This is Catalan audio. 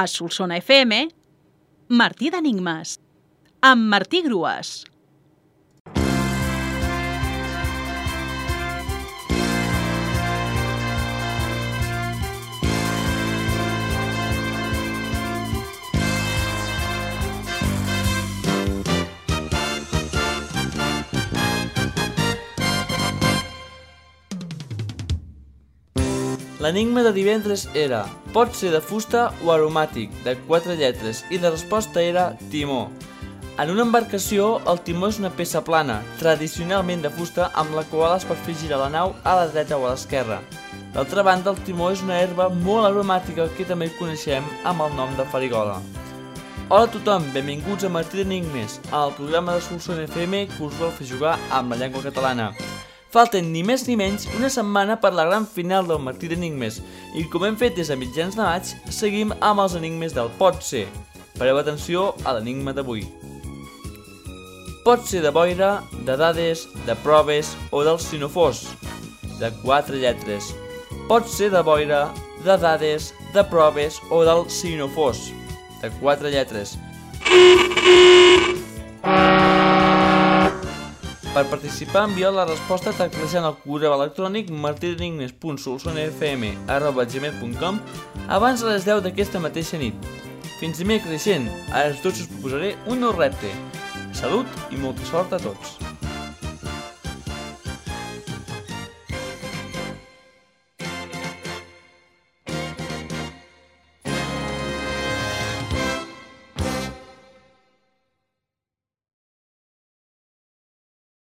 A Solsona FM, Martí d'Enigmes, amb Martí Grues. L'enigma de divendres era pot ser de fusta o aromàtic, de quatre lletres, i la resposta era timó. En una embarcació, el timó és una peça plana, tradicionalment de fusta, amb la qual es pot fer girar la nau a la dreta o a l'esquerra. D'altra banda, el timó és una herba molt aromàtica que també coneixem amb el nom de farigola. Hola a tothom, benvinguts a Martí d'Enigmes, al programa de Solsona FM que us vol fer jugar amb la llengua catalana. Falten ni més ni menys una setmana per la gran final del Martí d'Enigmes i com hem fet des de mitjans de maig, seguim amb els enigmes del pot ser. Pareu atenció a l'enigma d'avui. Pot ser de boira, de dades, de proves o del sinofós. De quatre lletres. Pot ser de boira, de dades, de proves o del sinofós. De quatre lletres. Per participar, envieu la resposta teclejant el correu electrònic martidenigmes.solsonfm.gmail.com abans de les 10 d'aquesta mateixa nit. Fins dimecres creixent, ara tots us proposaré un nou repte. Salut i molta sort a tots!